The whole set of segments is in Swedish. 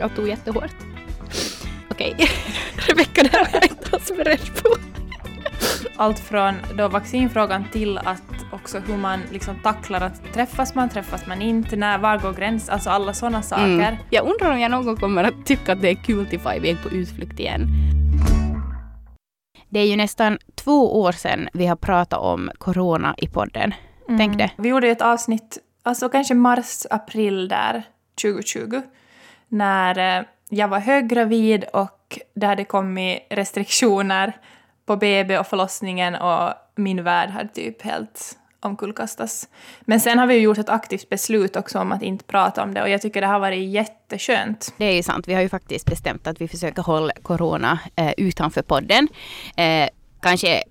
jag tog jättehårt. Okej, Rebecka, det här har jag inte alls beredd på. Allt från då vaccinfrågan till att också hur man liksom tacklar att träffas man, träffas man inte, när, var går gräns, alltså alla sådana saker. Mm. Jag undrar om jag någon gång kommer att tycka att det är kul till vara iväg på utflykt igen. Det är ju nästan två år sedan vi har pratat om corona i podden. Mm. Tänk det. Vi gjorde ett avsnitt, alltså kanske mars, april där, 2020, när eh, jag var höggravid och det hade kommit restriktioner på BB och förlossningen och min värld hade typ helt omkullkastas. Men sen har vi ju gjort ett aktivt beslut också om att inte prata om det och jag tycker det har varit jätteskönt. Det är ju sant. Vi har ju faktiskt bestämt att vi försöker hålla corona eh, utanför podden. Eh, kanske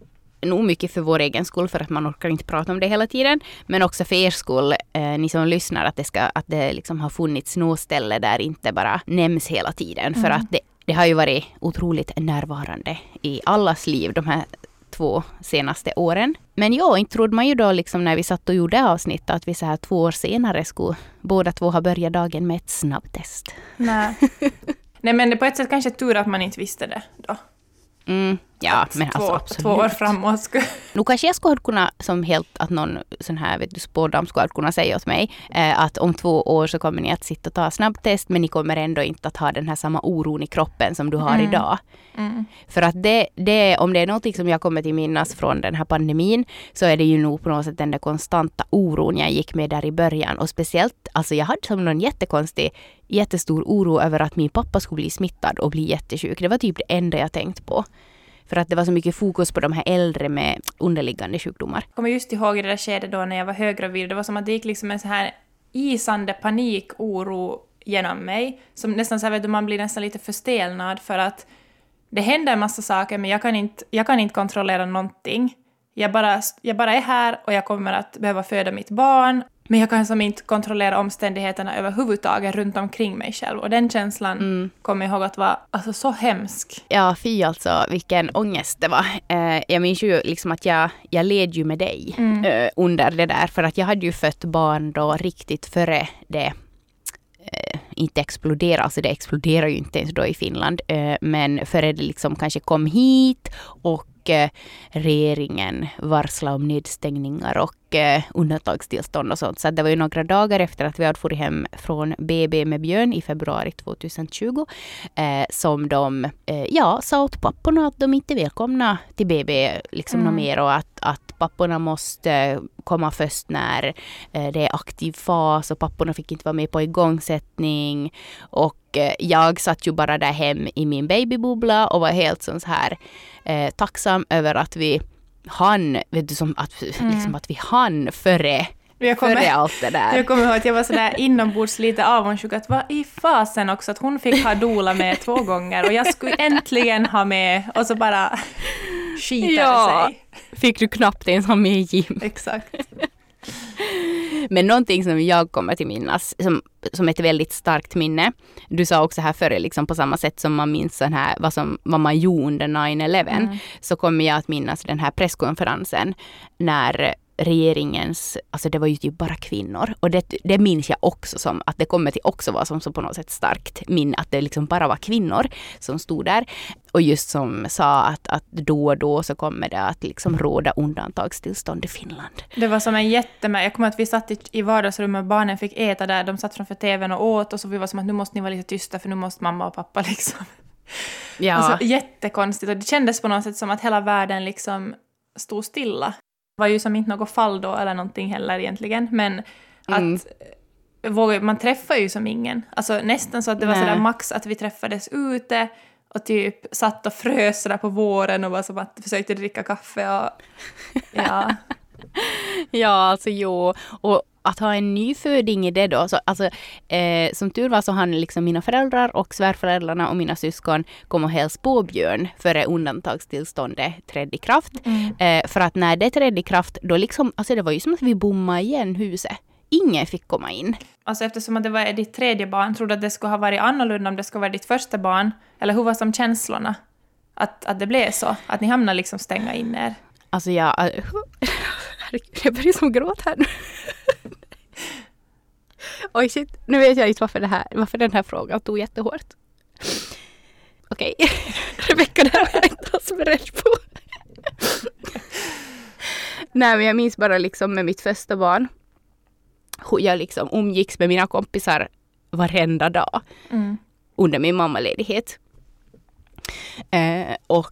nog mycket för vår egen skull för att man orkar inte prata om det hela tiden. Men också för er skull, eh, ni som lyssnar, att det, ska, att det liksom har funnits något ställe där inte bara nämns hela tiden. Mm. För att det, det har ju varit otroligt närvarande i allas liv de här två senaste åren. Men ja, inte trodde man ju då liksom när vi satt och gjorde avsnitt att vi så här två år senare skulle båda två ha börjat dagen med ett snabbtest. Nej. Nej men på ett sätt kanske tur att man inte visste det då. Mm, ja, men alltså två, absolut. Två år framåt. Skulle... Nu kanske jag skulle kunna, som helt att någon sån här vet du, spådam skulle kunna säga åt mig eh, att om två år så kommer ni att sitta och ta snabbtest men ni kommer ändå inte att ha den här samma oron i kroppen som du har mm. idag. Mm. För att det, det, om det är någonting som jag kommer till minnas från den här pandemin så är det ju nog på något sätt den där konstanta oron jag gick med där i början och speciellt, alltså jag hade som någon jättekonstig jättestor oro över att min pappa skulle bli smittad och bli jättesjuk. Det var typ det enda jag tänkt på. För att det var så mycket fokus på de här äldre med underliggande sjukdomar. Jag kommer just ihåg i det där skedet då när jag var höggravid. Det var som att det gick liksom en så här isande panik, oro genom mig. Som nästan så här, vet du, man blir nästan lite förstelnad för att det händer en massa saker men jag kan inte, jag kan inte kontrollera någonting. Jag bara, jag bara är här och jag kommer att behöva föda mitt barn men jag kan som inte kontrollera omständigheterna överhuvudtaget runt omkring mig själv. Och den känslan mm. kommer jag ihåg att var alltså, så hemsk. Ja, fy alltså vilken ångest det var. Eh, jag minns ju liksom att jag, jag led ju med dig mm. eh, under det där. För att jag hade ju fött barn då riktigt före det eh, inte explodera, alltså det exploderar ju inte ens då i Finland, eh, men före det liksom kanske kom hit och regeringen varslade om nedstängningar och eh, undantagstillstånd och sånt. Så det var ju några dagar efter att vi hade farit hem från BB med Björn i februari 2020 eh, som de eh, ja, sa åt papporna att de inte är välkomna till BB liksom mm. mer och att, att papporna måste komma först när eh, det är aktiv fas och papporna fick inte vara med på igångsättning. Och eh, jag satt ju bara där hem i min babybubbla och var helt så här eh, tacksam över att vi hann, vet du, som att, mm. liksom att vi hann före jag kommer, före allt det där. Jag kommer ihåg att jag var sådär inombords lite avundsjuk att vad i fasen också att hon fick ha dola med två gånger och jag skulle äntligen ha med och så bara skiter ja, sig. Fick du knappt ens ha med Jim. Exakt. Men någonting som jag kommer till minnas, som, som ett väldigt starkt minne. Du sa också här före, liksom på samma sätt som man minns sån här, vad, som, vad man gjorde under 9-11, mm. så kommer jag att minnas den här presskonferensen när regeringens, alltså det var ju typ bara kvinnor. Och det, det minns jag också som att det kommer till också vara som så på något sätt starkt minne, att det liksom bara var kvinnor som stod där. Och just som sa att, att då och då så kommer det att liksom råda undantagstillstånd i Finland. Det var som en jättemärk. Jag kommer att vi satt i, i vardagsrummet och barnen fick äta där. De satt framför tvn och åt och så vi var som att nu måste ni vara lite tysta för nu måste mamma och pappa liksom. Ja. Alltså jättekonstigt och det kändes på något sätt som att hela världen liksom stod stilla var ju som inte något fall då eller någonting heller egentligen, men mm. att man träffar ju som ingen. Alltså nästan så att det var sådär max att vi träffades ute och typ satt och frös sådär på våren och var som att försökte dricka kaffe och ja. ja, alltså jo. Och att ha en nyföding i det då, så, alltså, eh, som tur var så hann liksom mina föräldrar och svärföräldrarna och mina syskon kom och hälsa på Björn före undantagstillståndet trädde i kraft. Mm. Eh, för att när det trädde i kraft, då liksom, alltså det var ju som att vi bommade igen huset. Ingen fick komma in. Alltså eftersom det var ditt tredje barn, trodde du att det skulle ha varit annorlunda om det skulle vara ditt första barn? Eller hur var som känslorna? Att, att det blev så? Att ni hamnade liksom stänga in er? Alltså jag... Jag börjar som gråta här nu. Oj shit, nu vet jag inte varför, det här, varför den här frågan tog jättehårt. Okej, okay. Rebecka, det här var jag inte alls beredd på. Nej men jag minns bara liksom med mitt första barn. Hur jag liksom umgicks med mina kompisar varenda dag. Mm. Under min mammaledighet. Eh, och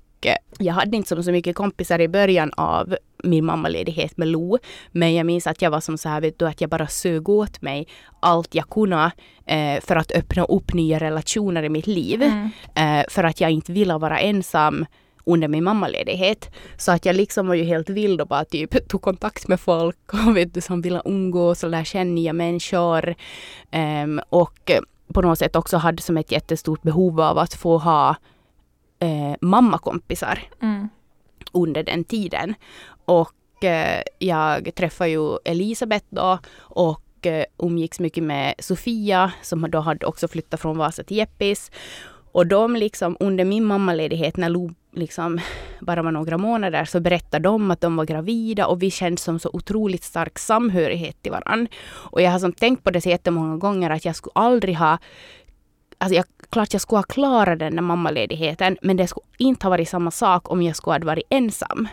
jag hade inte så mycket kompisar i början av min mammaledighet med Lo. Men jag minns att jag var som så här, vet du, att jag bara sög åt mig allt jag kunde eh, för att öppna upp nya relationer i mitt liv. Mm. Eh, för att jag inte ville vara ensam under min mammaledighet. Så att jag liksom var ju helt vild och bara typ tog kontakt med folk och vet du, som ville umgås och lära känna nya människor. Um, och på något sätt också hade som ett jättestort behov av att få ha eh, mammakompisar mm. under den tiden. Och eh, jag träffade ju Elisabeth då och eh, umgicks mycket med Sofia som då hade också flyttat från Vasa till Jeppis. Och de liksom under min mammaledighet när Lo liksom bara var några månader så berättade de att de var gravida och vi kände som så otroligt stark samhörighet till varandra. Och jag har som tänkt på det så jättemånga gånger att jag skulle aldrig ha Alltså jag, klart jag skulle ha klarat den där mammaledigheten men det skulle inte ha varit samma sak om jag skulle ha varit ensam.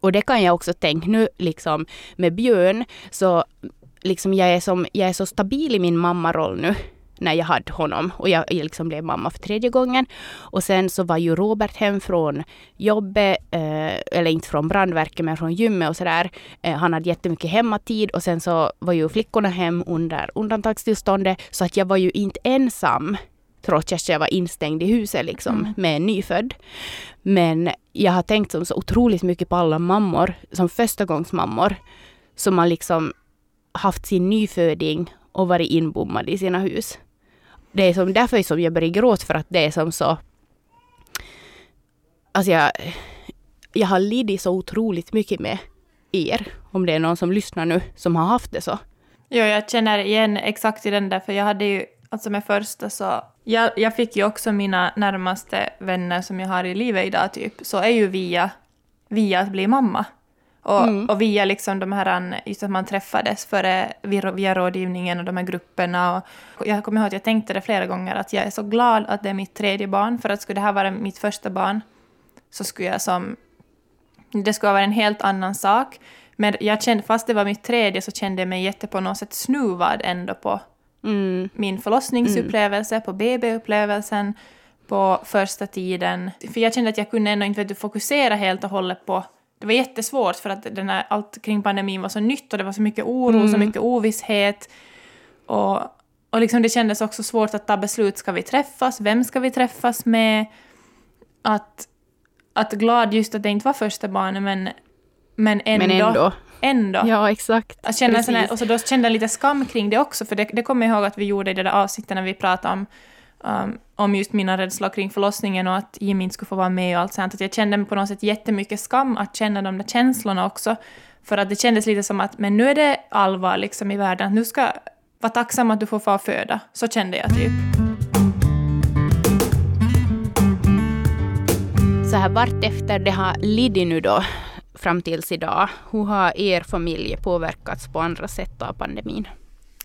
Och det kan jag också tänka nu liksom med Björn så liksom jag är, som, jag är så stabil i min mammaroll nu när jag hade honom och jag, jag liksom blev mamma för tredje gången. Och sen så var ju Robert hem från jobbet, eh, eller inte från brandverket men från gymmet och sådär. Eh, han hade jättemycket hemmatid och sen så var ju flickorna hem under undantagstillståndet så att jag var ju inte ensam trots att jag var instängd i huset liksom mm. med en nyfödd. Men jag har tänkt som så otroligt mycket på alla mammor som förstagångsmammor som har liksom haft sin nyföding och varit inbommad i sina hus. Det är som därför som jag börjar gråta för att det är som så... Alltså jag, jag har lidit så otroligt mycket med er. Om det är någon som lyssnar nu som har haft det så. Ja, jag känner igen exakt i den där, för jag hade ju, alltså med första så, jag, jag fick ju också mina närmaste vänner som jag har i livet idag typ, så är ju via, via att bli mamma. Och, mm. och via liksom de här, just att man träffades före, via rådgivningen och de här grupperna. Och jag kommer ihåg att jag tänkte det flera gånger, att jag är så glad att det är mitt tredje barn, för att skulle det här vara mitt första barn, så skulle jag som... Det skulle vara en helt annan sak. Men jag kände, fast det var mitt tredje, så kände jag mig jätte på något sätt snuvad ändå på mm. min förlossningsupplevelse, mm. på BB-upplevelsen, på första tiden. För jag kände att jag kunde ändå inte fokusera helt och hållet på det var jättesvårt för att den här, allt kring pandemin var så nytt och det var så mycket oro, mm. så mycket ovisshet. Och, och liksom det kändes också svårt att ta beslut. Ska vi träffas? Vem ska vi träffas med? Att, att glad just att det inte var första barnet, men, men ändå. Men ändå. ändå. Ja, exakt. Att känna här, och så då kände jag lite skam kring det också, för det, det kommer jag ihåg att vi gjorde i det där avsnittet när vi pratade om um, om just mina rädslor kring förlossningen och att Jimmy inte skulle få vara med och allt sånt. Att jag kände på något sätt jättemycket skam att känna de där känslorna också. För att det kändes lite som att men nu är det allvar liksom i världen, nu ska vara tacksam att du får få föda. Så kände jag typ. Så här vart efter det har lidit nu då fram tills idag, hur har er familj påverkats på andra sätt av pandemin?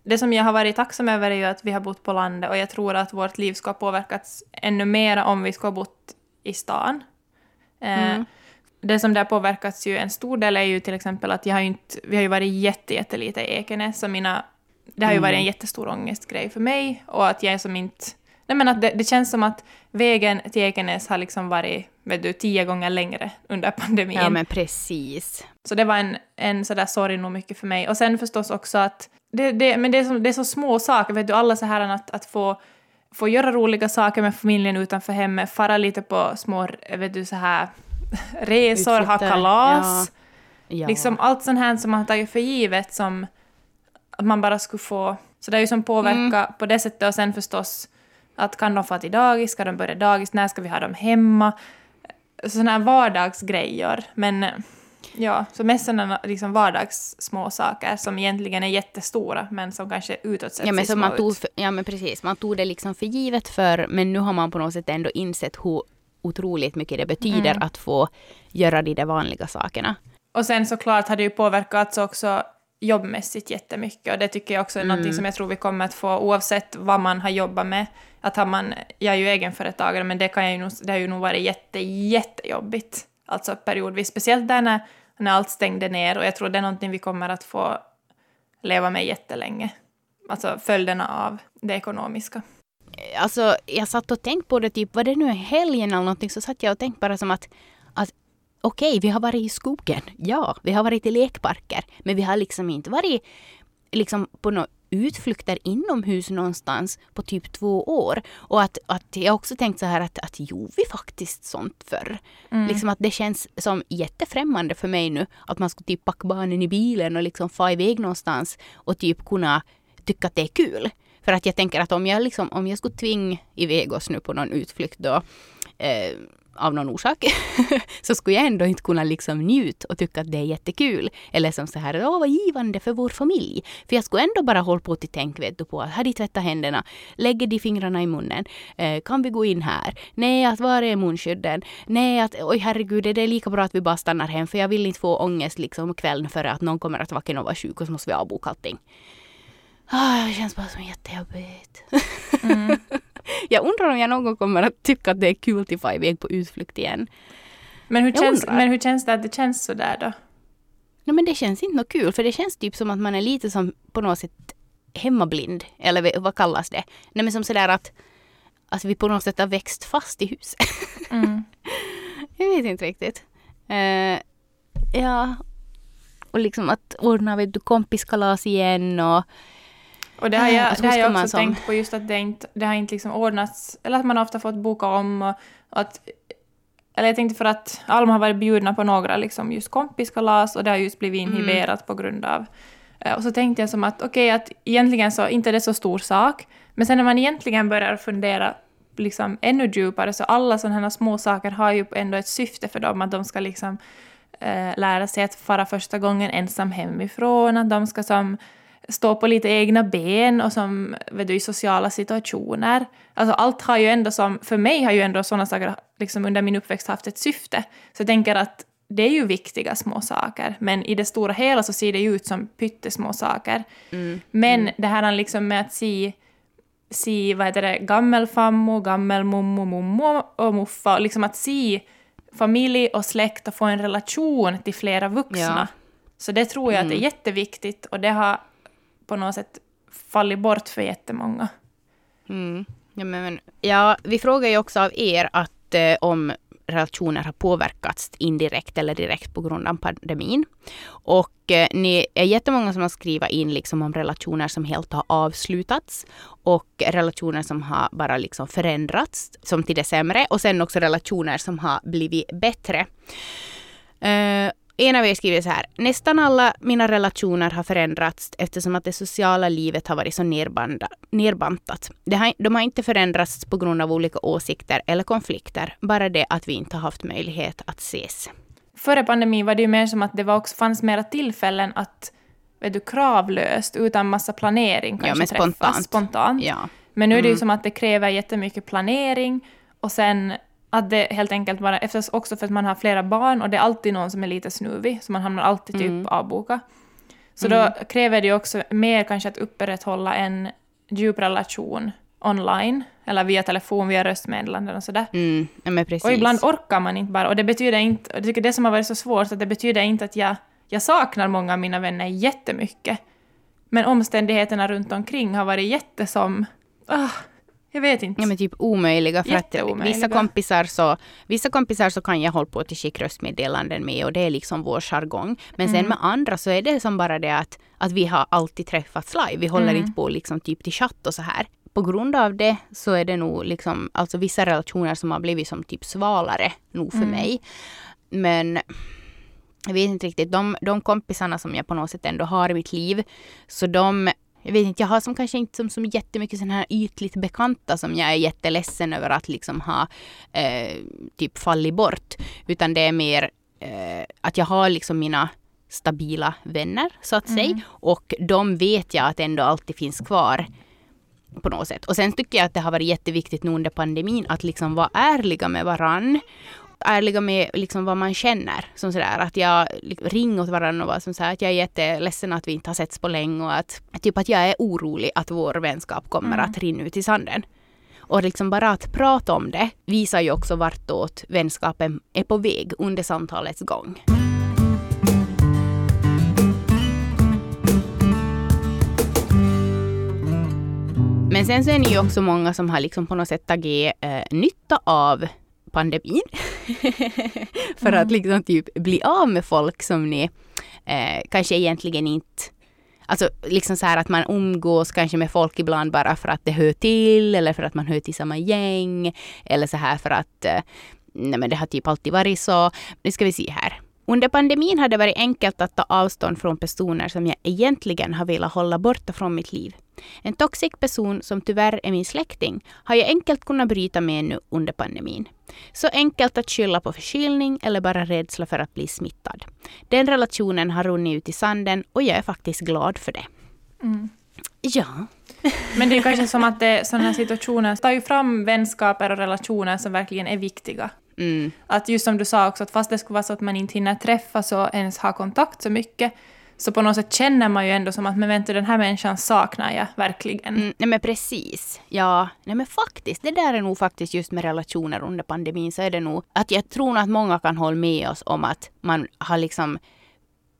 Det som jag har varit tacksam över är ju att vi har bott på landet och jag tror att vårt liv ska ha påverkats ännu mer om vi ska ha bott i stan. Eh, mm. Det som där påverkats ju en stor del är ju till exempel att jag har inte, vi har ju varit jätte, jättelite i Ekenäs, så mina, det har ju varit en mm. jättestor ångestgrej för mig och att jag som inte Nej, men att det, det, känns som att vägen till Ekenäs har liksom varit vet du, tio gånger längre under pandemin. Ja, men precis. Så det var en, en sådär sorg nog mycket för mig. Och sen förstås också att det, det, men det är, så, det är så små saker, vet du, alla så här att, att få, få göra roliga saker med familjen utanför hemmet, fara lite på små, vet du, så här resor, Utflytter. ha kalas. Ja. Ja. Liksom allt sånt här som man har tagit för givet som att man bara skulle få... Så det är ju som påverka mm. på det sättet och sen förstås att kan de få till dagis, ska de börja dagis, när ska vi ha dem hemma? Sådana här vardagsgrejer. Men Ja, så mest sådana liksom vardags små saker som egentligen är jättestora men som kanske utåt sett ja, men ser man tog, ut. Ja men precis, man tog det liksom för givet för men nu har man på något sätt ändå insett hur otroligt mycket det betyder mm. att få göra de där vanliga sakerna. Och sen såklart har det ju påverkats också jobbmässigt jättemycket och det tycker jag också är mm. någonting som jag tror vi kommer att få oavsett vad man har jobbat med. Att har man, jag är ju egenföretagare men det, kan jag nog, det har ju nog varit jätte, jättejobbigt. Alltså periodvis, speciellt där när, när allt stängde ner och jag tror det är någonting vi kommer att få leva med jättelänge. Alltså följderna av det ekonomiska. Alltså jag satt och tänkte på det, typ var det nu helgen eller någonting så satt jag och tänkte bara som att, att okej, okay, vi har varit i skogen. Ja, vi har varit i lekparker. Men vi har liksom inte varit liksom på något utflykter inomhus någonstans på typ två år. Och att, att jag också tänkt så här att, att jo, vi faktiskt sånt förr. Mm. Liksom att det känns som jättefrämmande för mig nu att man ska typ packa barnen i bilen och liksom få iväg någonstans och typ kunna tycka att det är kul. För att jag tänker att om jag, liksom, om jag skulle tvinga iväg oss nu på någon utflykt då eh, av någon orsak, så skulle jag ändå inte kunna liksom njuta och tycka att det är jättekul. Eller som så här, åh vad givande för vår familj. För jag skulle ändå bara hålla på till tänk vet du, på att har de tvättat händerna, lägger de fingrarna i munnen, eh, kan vi gå in här? Nej, att var är munskydden? Nej, att oj herregud, det är lika bra att vi bara stannar hem för jag vill inte få ångest liksom kvällen före att någon kommer att vaken och vara sjuk och så måste vi avboka allting. Ah, det känns bara som jättejobbigt. Mm. jag undrar om jag någon gång kommer att tycka att det är kul att få iväg på utflykt igen. Men hur, känns, men hur känns det att det känns sådär då? No, men det känns inte något kul, för det känns typ som att man är lite som på något sätt hemmablind. Eller vad kallas det? Nej men som sådär att, att vi på något sätt har växt fast i huset. Mm. jag vet inte riktigt. Uh, ja, och liksom att ordna vet du, kompiskalas igen och och det har jag, det har jag också som... tänkt på, just att det inte, det har inte liksom ordnats, eller att man ofta fått boka om och, och att eller jag tänkte för att Alma har varit bjudna på några liksom just kompiskalas och det har just blivit mm. inhiberat mm. på grund av... Eh, och så tänkte jag som att okej, okay, att egentligen så inte är det så stor sak, men sen när man egentligen börjar fundera liksom ännu djupare så alla sådana här små saker har ju ändå ett syfte för dem, att de ska liksom eh, lära sig att fara första gången ensam hemifrån, att de ska som stå på lite egna ben och som vet du, i sociala situationer. Alltså allt har ju ändå som, för mig har ju ändå sådana saker liksom under min uppväxt haft ett syfte. Så jag tänker att det är ju viktiga små saker, men i det stora hela så ser det ju ut som pyttesmå saker. Mm. Men mm. det här liksom med att se, se vad heter det, gammelfammo, gammelmommo, mommo och muffa, liksom att se familj och släkt och få en relation till flera vuxna. Ja. Så det tror jag mm. att det är jätteviktigt och det har på något sätt fallit bort för jättemånga. Mm. Ja, men, ja, vi frågar ju också av er att eh, om relationer har påverkats indirekt eller direkt på grund av pandemin. Och eh, ni är jättemånga som har skrivit in liksom om relationer som helt har avslutats och relationer som har bara liksom förändrats som till det sämre och sen också relationer som har blivit bättre. Eh, en av er skriver så här. Nästan alla mina relationer har förändrats eftersom att det sociala livet har varit så nerbantat. Har, de har inte förändrats på grund av olika åsikter eller konflikter. Bara det att vi inte har haft möjlighet att ses. Före pandemin var det ju mer som att det var också, fanns mera tillfällen att vet du, kravlöst, utan massa planering kanske ja, men träffas spontant. spontant. Ja. Men nu är det ju mm. som att det kräver jättemycket planering och sen att det helt enkelt bara, också för att man har flera barn och det är alltid någon som är lite snuvig, så man hamnar alltid typ mm. avboka. Så mm. då kräver det också mer kanske att upprätthålla en djup relation online, eller via telefon, via röstmeddelanden och sådär. Mm. Och ibland orkar man inte bara, och det betyder inte, jag tycker det som har varit så svårt, att det betyder inte att jag, jag saknar många av mina vänner jättemycket, men omständigheterna runt omkring har varit jättesom, ah, jag vet inte. Ja, men typ omöjliga. För att vissa kompisar, så, vissa kompisar så kan jag hålla på till skicka röstmeddelanden med och det är liksom vår jargong. Men mm. sen med andra så är det som bara det att, att vi har alltid träffats live. Vi håller mm. inte på liksom typ till chatt och så här. På grund av det så är det nog liksom, alltså vissa relationer som har blivit som typ svalare nog för mm. mig. Men jag vet inte riktigt, de, de kompisarna som jag på något sätt ändå har i mitt liv, så de jag vet inte, jag har som kanske inte som, som jättemycket sådana här ytligt bekanta som jag är jätteledsen över att liksom ha eh, typ fallit bort. Utan det är mer eh, att jag har liksom mina stabila vänner så att mm. säga. Och de vet jag att ändå alltid finns kvar på något sätt. Och sen tycker jag att det har varit jätteviktigt nu under pandemin att liksom vara ärliga med varann ärliga med liksom vad man känner. Som sådär att jag liksom, ring åt varandra och var som såhär att jag är jätteledsen att vi inte har setts på länge och att typ att jag är orolig att vår vänskap kommer mm. att rinna ut i sanden. Och liksom bara att prata om det visar ju också vartåt vänskapen är på väg under samtalets gång. Men sen så är ni ju också många som har liksom på något sätt tagit eh, nytta av pandemin. för mm. att liksom typ bli av med folk som ni eh, kanske egentligen inte Alltså liksom så här att man umgås kanske med folk ibland bara för att det hör till eller för att man hör till samma gäng. Eller så här för att eh, nej men det har typ alltid varit så. Nu ska vi se här. Under pandemin har det varit enkelt att ta avstånd från personer som jag egentligen har velat hålla borta från mitt liv. En toxic person som tyvärr är min släkting har jag enkelt kunnat bryta med nu under pandemin. Så enkelt att skylla på förkylning eller bara rädsla för att bli smittad. Den relationen har runnit ut i sanden och jag är faktiskt glad för det. Mm. Ja. Men det är kanske som att sådana här situationer tar ju fram vänskaper och relationer som verkligen är viktiga. Mm. Att just som du sa också, att fast det skulle vara så att man inte hinner träffas och ens ha kontakt så mycket, så på något sätt känner man ju ändå som att men vänta, den här människan saknar jag verkligen. Mm, nej men precis. Ja, nej men faktiskt. Det där är nog faktiskt just med relationer under pandemin så är det nog att jag tror att många kan hålla med oss om att man har liksom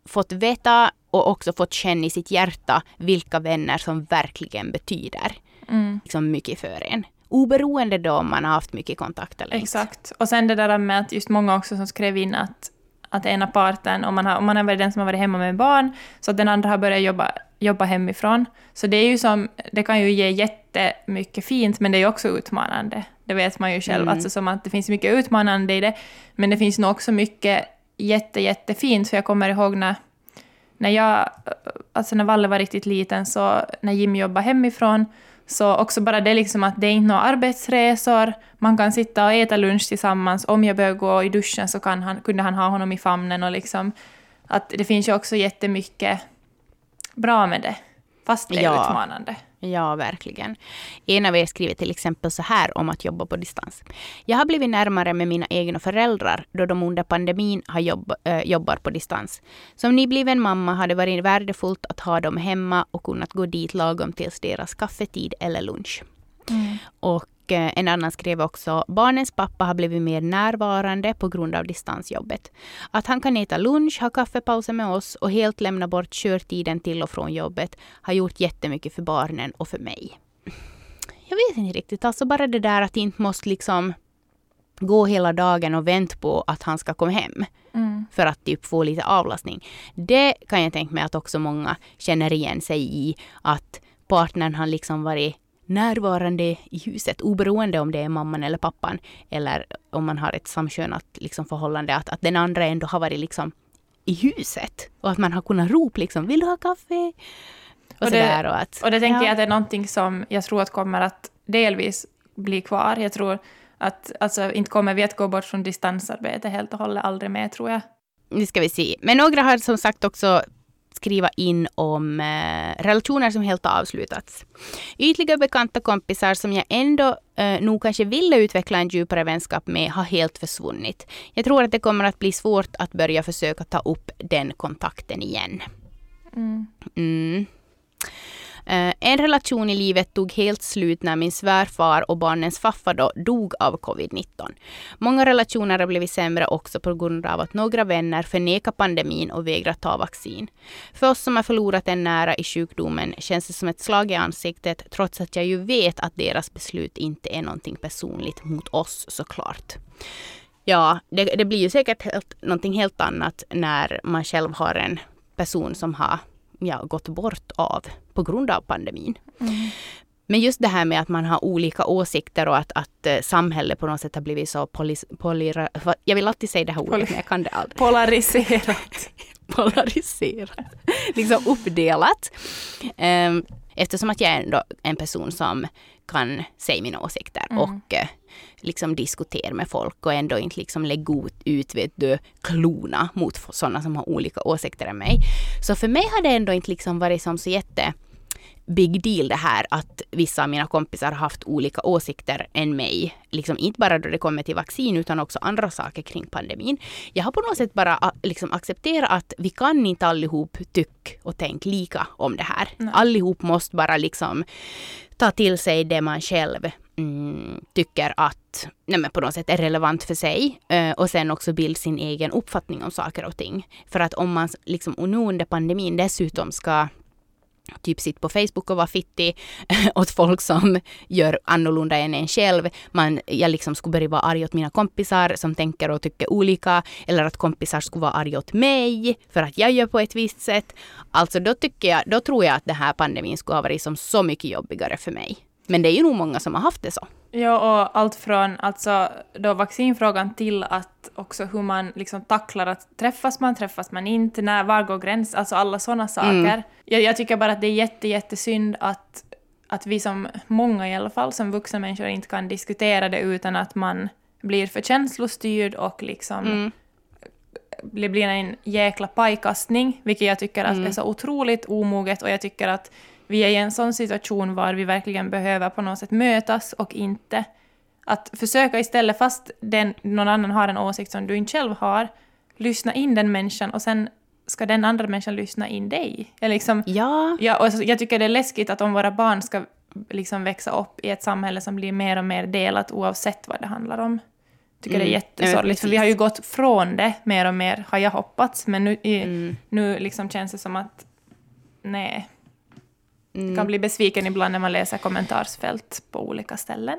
fått veta och också fått känna i sitt hjärta vilka vänner som verkligen betyder mm. liksom mycket för en. Oberoende då om man har haft mycket kontakt eller inte. Exakt. Och sen det där med att just många också som skrev in att, att ena parten, om man, har, om man har varit den som har varit hemma med barn, så att den andra har börjat jobba, jobba hemifrån. Så det är ju som, det kan ju ge jättemycket fint, men det är ju också utmanande. Det vet man ju själv, mm. alltså som att det finns mycket utmanande i det, men det finns nog också mycket jätte, jättefint, för jag kommer ihåg när när jag, alltså när Valle var riktigt liten, så när Jim jobbade hemifrån, så också bara det liksom att det är inte några arbetsresor, man kan sitta och äta lunch tillsammans. Om jag behöver gå i duschen så kan han, kunde han ha honom i famnen och liksom att det finns ju också jättemycket bra med det, fast det är ja. utmanande. Ja, verkligen. En av er skriver till exempel så här om att jobba på distans. Jag har blivit närmare med mina egna föräldrar då de under pandemin har jobb, äh, jobbar på distans. Som nybliven mamma har det varit värdefullt att ha dem hemma och kunnat gå dit lagom tills deras kaffetid eller lunch. Mm. Och Eh, en annan skrev också, barnens pappa har blivit mer närvarande på grund av distansjobbet. Att han kan äta lunch, ha kaffepauser med oss och helt lämna bort körtiden till och från jobbet har gjort jättemycket för barnen och för mig. Jag vet inte riktigt, alltså bara det där att inte måste liksom gå hela dagen och vänta på att han ska komma hem. Mm. För att typ få lite avlastning. Det kan jag tänka mig att också många känner igen sig i. Att partnern har liksom varit närvarande i huset, oberoende om det är mamman eller pappan, eller om man har ett samkönat liksom, förhållande, att, att den andra ändå har varit liksom i huset. Och att man har kunnat ropa liksom, vill du ha kaffe? Och, och, det, och, att, och det tänker ja. jag att det är någonting som jag tror att kommer att delvis bli kvar. Jag tror att alltså, inte kommer vi att gå bort från distansarbete helt och hållet, aldrig mer tror jag. Nu ska vi se. Men några har som sagt också skriva in om eh, relationer som helt har avslutats. Ytliga bekanta kompisar som jag ändå eh, nog kanske ville utveckla en djupare vänskap med har helt försvunnit. Jag tror att det kommer att bli svårt att börja försöka ta upp den kontakten igen. Mm. Mm. Eh, en relation i livet tog helt slut när min svärfar och barnens faffa då dog av covid-19. Många relationer har blivit sämre också på grund av att några vänner förnekar pandemin och vägrar ta vaccin. För oss som har förlorat en nära i sjukdomen känns det som ett slag i ansiktet trots att jag ju vet att deras beslut inte är någonting personligt mot oss såklart. Ja, det, det blir ju säkert helt, någonting helt annat när man själv har en person som har ja, gått bort av på grund av pandemin. Mm. Men just det här med att man har olika åsikter och att, att uh, samhället på något sätt har blivit så polis, polira, Jag vill alltid säga det här ordet men jag kan det aldrig. Polariserat. Polariserat. liksom uppdelat. Um, eftersom att jag är ändå en person som kan säga mina åsikter mm. och uh, liksom diskutera med folk och ändå inte liksom lägga ut, vet du, klona mot sådana som har olika åsikter än mig. Så för mig har det ändå inte liksom varit som så jätte big deal det här att vissa av mina kompisar har haft olika åsikter än mig. Liksom inte bara då det kommer till vaccin utan också andra saker kring pandemin. Jag har på något sätt bara liksom accepterat att vi kan inte allihop tycka och tänka lika om det här. Nej. Allihop måste bara liksom ta till sig det man själv mm, tycker att nej på något sätt är relevant för sig eh, och sen också bilda sin egen uppfattning om saker och ting. För att om man liksom, under pandemin dessutom ska typ sitta på Facebook och vara fittig åt folk som gör annorlunda än en själv. Man, jag liksom skulle börja vara arg åt mina kompisar som tänker och tycker olika. Eller att kompisar skulle vara arga åt mig för att jag gör på ett visst sätt. Alltså då tycker jag, då tror jag att den här pandemin skulle ha varit som så mycket jobbigare för mig. Men det är ju nog många som har haft det så. Ja, och allt från alltså, då vaccinfrågan till att också hur man liksom tacklar att träffas man, träffas man inte, när, var går gränsen, alltså alla sådana saker. Mm. Jag, jag, tycker bara att det är jätte, jättesynd att, att vi som, många i alla fall, som vuxna människor inte kan diskutera det utan att man blir för känslostyrd och liksom mm. det blir en jäkla pajkastning, vilket jag tycker mm. är så otroligt omoget och jag tycker att vi är i en sån situation var vi verkligen behöver på något sätt mötas och inte att försöka istället, fast den, någon annan har en åsikt som du inte själv har, lyssna in den människan och sen ska den andra människan lyssna in dig. Jag, liksom, ja. Ja, och jag tycker det är läskigt att om våra barn ska liksom växa upp i ett samhälle som blir mer och mer delat oavsett vad det handlar om. Jag tycker mm. det är mm. jättesorgligt, för vi har ju gått från det mer och mer, har jag hoppats, men nu, mm. nu liksom känns det som att nej, Mm. kan bli besviken ibland när man läser kommentarsfält på olika ställen.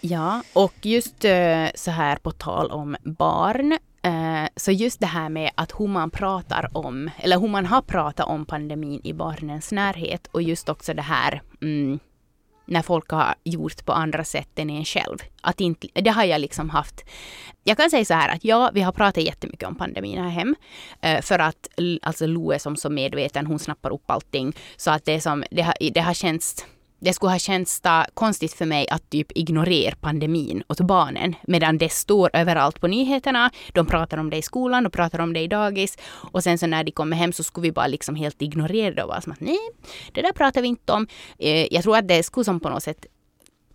Ja, och just uh, så här på tal om barn. Uh, så just det här med att hur man pratar om, eller hur man har pratat om pandemin i barnens närhet och just också det här mm, när folk har gjort på andra sätt än en själv. Att inte, det har jag liksom haft. Jag kan säga så här att ja, vi har pratat jättemycket om pandemin här hem. Eh, för att alltså Lo är som så medveten, hon snappar upp allting. Så att det, som, det, har, det har känts det skulle ha känts konstigt för mig att typ ignorera pandemin åt barnen medan det står överallt på nyheterna. De pratar om det i skolan, de pratar om det i dagis och sen så när de kommer hem så skulle vi bara liksom helt ignorera det och vara som att nej, det där pratar vi inte om. Eh, jag tror att det skulle som på något sätt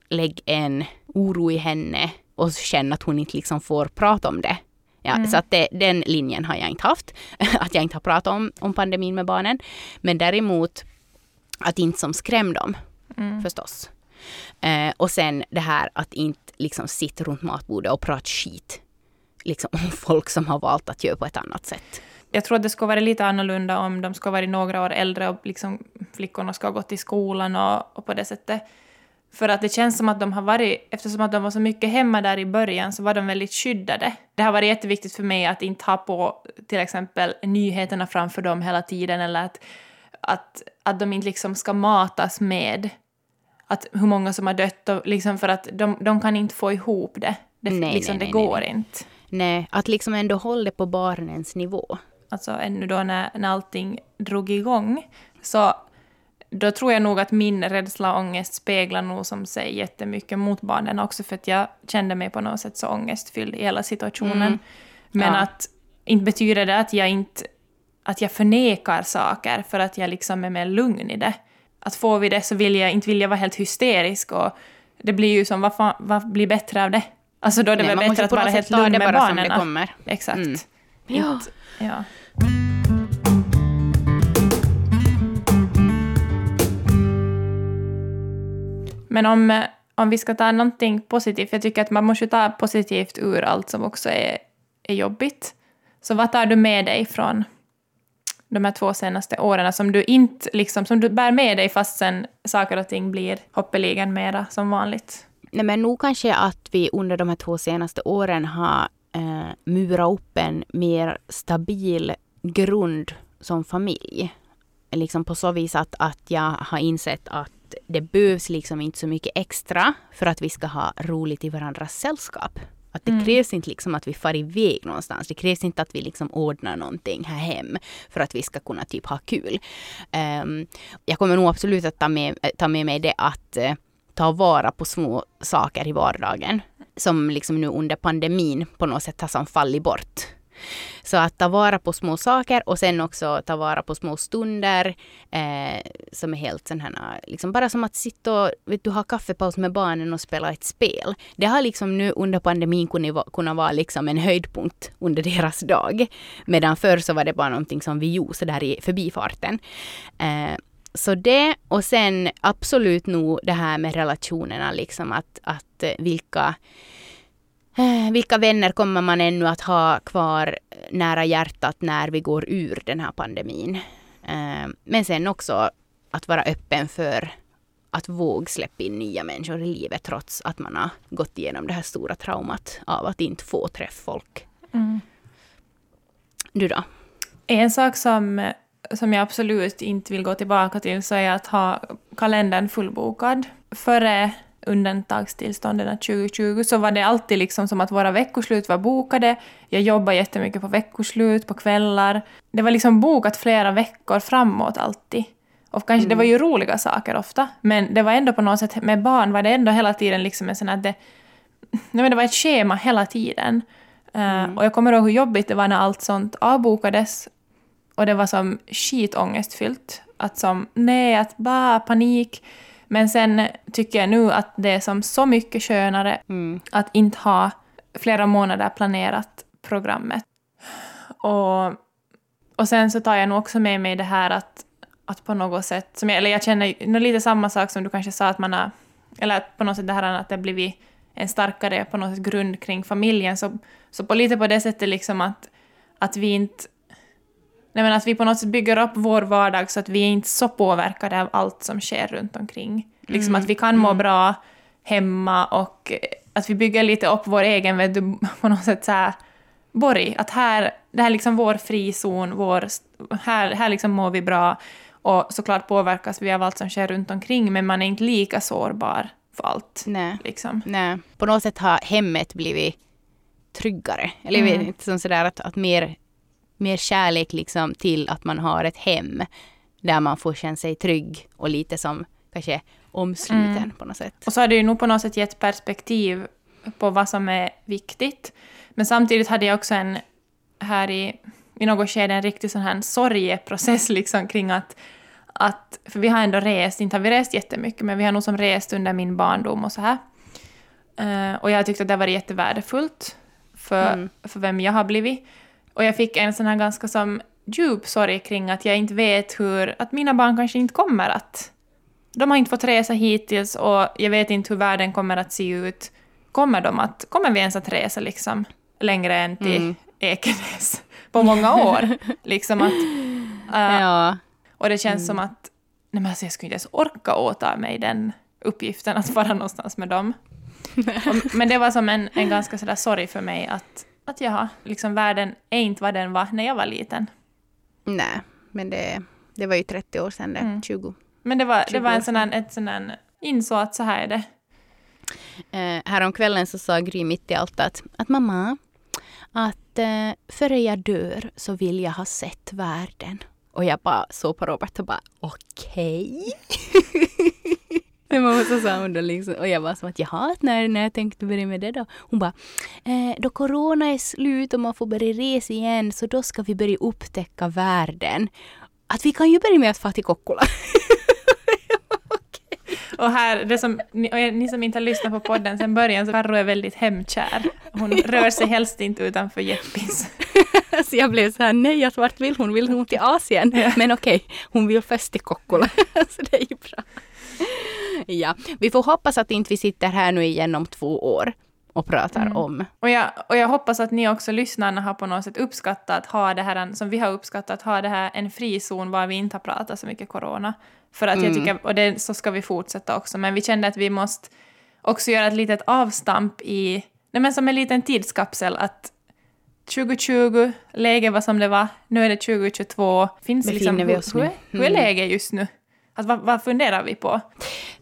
lägga en oro i henne och känna att hon inte liksom får prata om det. Ja, mm. Så att det, den linjen har jag inte haft. att jag inte har pratat om, om pandemin med barnen. Men däremot att inte som skräm dem mm. förstås. Eh, och sen det här att inte liksom sitta runt matbordet och prata skit liksom, om folk som har valt att göra på ett annat sätt. Jag tror att det skulle vara lite annorlunda om de skulle vara några år äldre och liksom flickorna ska ha gått i skolan och, och på det sättet. För att det känns som att de har varit, eftersom att de var så mycket hemma där i början, så var de väldigt skyddade. Det har varit jätteviktigt för mig att inte ha på till exempel nyheterna framför dem hela tiden eller att, att, att de inte liksom ska matas med att hur många som har dött och liksom för att de, de kan inte få ihop det. Det, nej, liksom, nej, det går nej. inte. Nej, att liksom ändå hålla det på barnens nivå. Alltså ännu då när, när allting drog igång så då tror jag nog att min rädsla och ångest speglar nog som sig jättemycket mot barnen också för att jag kände mig på något sätt så ångestfylld i hela situationen. Mm. Men ja. att inte betyder det att jag inte att jag förnekar saker för att jag liksom är mer lugn i det att får vi det så vill jag inte vill jag vara helt hysterisk och det blir ju som, vad, fan, vad blir bättre av det? Alltså då är det Nej, väl bättre att vara helt lugn med barnen. Det kommer. Exakt. Mm. Ja. ja. Men om, om vi ska ta någonting positivt, jag tycker att man måste ta positivt ur allt som också är, är jobbigt. Så vad tar du med dig från de här två senaste åren som du inte liksom, som du bär med dig fast sen saker och ting blir hoppeligen mera som vanligt? Nej men nog kanske att vi under de här två senaste åren har eh, murat upp en mer stabil grund som familj. Liksom på så vis att, att jag har insett att det behövs liksom inte så mycket extra för att vi ska ha roligt i varandras sällskap. Att det mm. krävs inte liksom att vi far iväg någonstans. Det krävs inte att vi liksom ordnar någonting här hem för att vi ska kunna typ ha kul. Um, jag kommer nog absolut att ta med, ta med mig det att uh, ta vara på små saker i vardagen. Som liksom nu under pandemin på något sätt har som fallit bort. Så att ta vara på små saker och sen också ta vara på små stunder eh, som är helt sån här, liksom bara som att sitta och vet du, ha kaffepaus med barnen och spela ett spel. Det har liksom nu under pandemin kunnat, kunnat vara liksom en höjdpunkt under deras dag. Medan förr så var det bara någonting som vi gjorde så där i förbifarten. Eh, så det och sen absolut nog det här med relationerna, liksom att, att eh, vilka vilka vänner kommer man ännu att ha kvar nära hjärtat när vi går ur den här pandemin? Eh, men sen också att vara öppen för att våga släppa in nya människor i livet trots att man har gått igenom det här stora traumat av att inte få träffa folk. Mm. Du då? En sak som som jag absolut inte vill gå tillbaka till så är att ha kalendern fullbokad. Före undantagstillstånden 2020 så var det alltid liksom som att våra veckoslut var bokade. Jag jobbade jättemycket på veckoslut, på kvällar. Det var liksom bokat flera veckor framåt alltid. Och kanske, mm. Det var ju roliga saker ofta, men det var ändå på något sätt, med barn var det ändå hela tiden liksom en sån att det, nej men det var ett schema hela tiden. Eh, mm. Uh, och jag kommer ihåg hur jobbigt det var när allt sånt avbokades och det var som skitångestfyllt. Att som, nej, att bara panik. Men sen tycker jag nu att det är som så mycket skönare mm. att inte ha flera månader planerat programmet. Och, och sen så tar jag nog också med mig det här att, att på något sätt, som jag, eller jag känner lite samma sak som du kanske sa att man har, eller på något sätt det här att det blivit en starkare på något sätt grund kring familjen, så, så på lite på det sättet liksom att, att vi inte Nej, men att vi på något sätt bygger upp vår vardag så att vi är inte så påverkade av allt som sker runt omkring. Liksom mm. att vi kan må mm. bra hemma och att vi bygger lite upp vår egen, vet du, på något sätt så här, borg. Att här, det här är liksom vår frizon, vår, här, här liksom mår vi bra. Och såklart påverkas vi av allt som sker runt omkring, men man är inte lika sårbar för allt. Nej. Liksom. Nej. På något sätt har hemmet blivit tryggare. Eller mm. inte, som sådär att, att mer mer kärlek liksom till att man har ett hem där man får känna sig trygg och lite som kanske omsluten mm. på något sätt. Och så har det ju nog på något sätt gett perspektiv på vad som är viktigt. Men samtidigt hade jag också en, här i, i något skede, en riktig sån här sorgeprocess liksom kring att, att, för vi har ändå rest, inte har vi rest jättemycket, men vi har nog som rest under min barndom och så här. Uh, och jag tyckte att det var jättevärdefullt för, mm. för vem jag har blivit. Och jag fick en sån här ganska som djup sorg kring att jag inte vet hur, att mina barn kanske inte kommer att... De har inte fått resa hittills och jag vet inte hur världen kommer att se ut. Kommer de att, kommer vi ens att resa liksom längre än till mm. Ekenäs på många år? liksom att... Uh, ja. Och det känns mm. som att, nej men alltså jag skulle inte ens orka åta mig den uppgiften att vara någonstans med dem. och, men det var som en, en ganska sådär sorg för mig att att jaha, liksom världen är inte vad den var när jag var liten. Nej, men det, det var ju 30 år sedan det, mm. 20. Men det var, det var en sån här, ett sån här, insåg att så här är det. Eh, häromkvällen så sa Gry mitt i allt att, att mamma, att eh, före jag dör så vill jag ha sett världen. Och jag bara såg på Robert och bara okej. Okay. Men mamma så sa hon då liksom, och jag var som att jaha, när, när jag tänkte börja med det då? Hon bara, eh, då corona är slut och man får börja resa igen så då ska vi börja upptäcka världen. Att vi kan ju börja med att få till Kokkola. Och här, det som, ni, ni, som inte har lyssnat på podden sen början, så Karro är väldigt hemkär. Hon rör sig helst inte utanför Jeppis. så jag blev så här, nej, att vart vill hon? Vill hon till Asien? Ja. Men okej, hon vill först till Kokkola. så det är ju bra. ja, vi får hoppas att inte vi sitter här nu igen om två år och pratar mm. om. Och jag, och jag hoppas att ni också lyssnarna har på något sätt uppskattat att ha det här, som vi har uppskattat, att ha det här en frizon var vi inte har pratat så mycket corona. För att mm. jag tycker, och det, så ska vi fortsätta också, men vi kände att vi måste också göra ett litet avstamp i, nej men som en liten tidskapsel, att 2020, läget var som det var, nu är det 2022. Finns Befinner liksom, vi oss hur, nu? Hur, hur är mm. läget just nu? Alltså, vad, vad funderar vi på?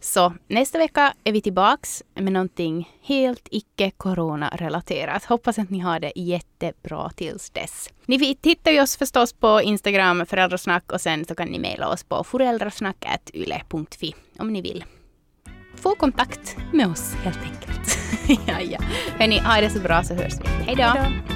Så nästa vecka är vi tillbaks med någonting helt icke-corona-relaterat. Hoppas att ni har det jättebra tills dess. Ni hittar ju oss förstås på Instagram, föräldrasnack och sen så kan ni mejla oss på föräldrasnack.yle.fi om ni vill få kontakt med oss helt enkelt. ja, ja. Hörni, ha det så bra så hörs vi. Hej då!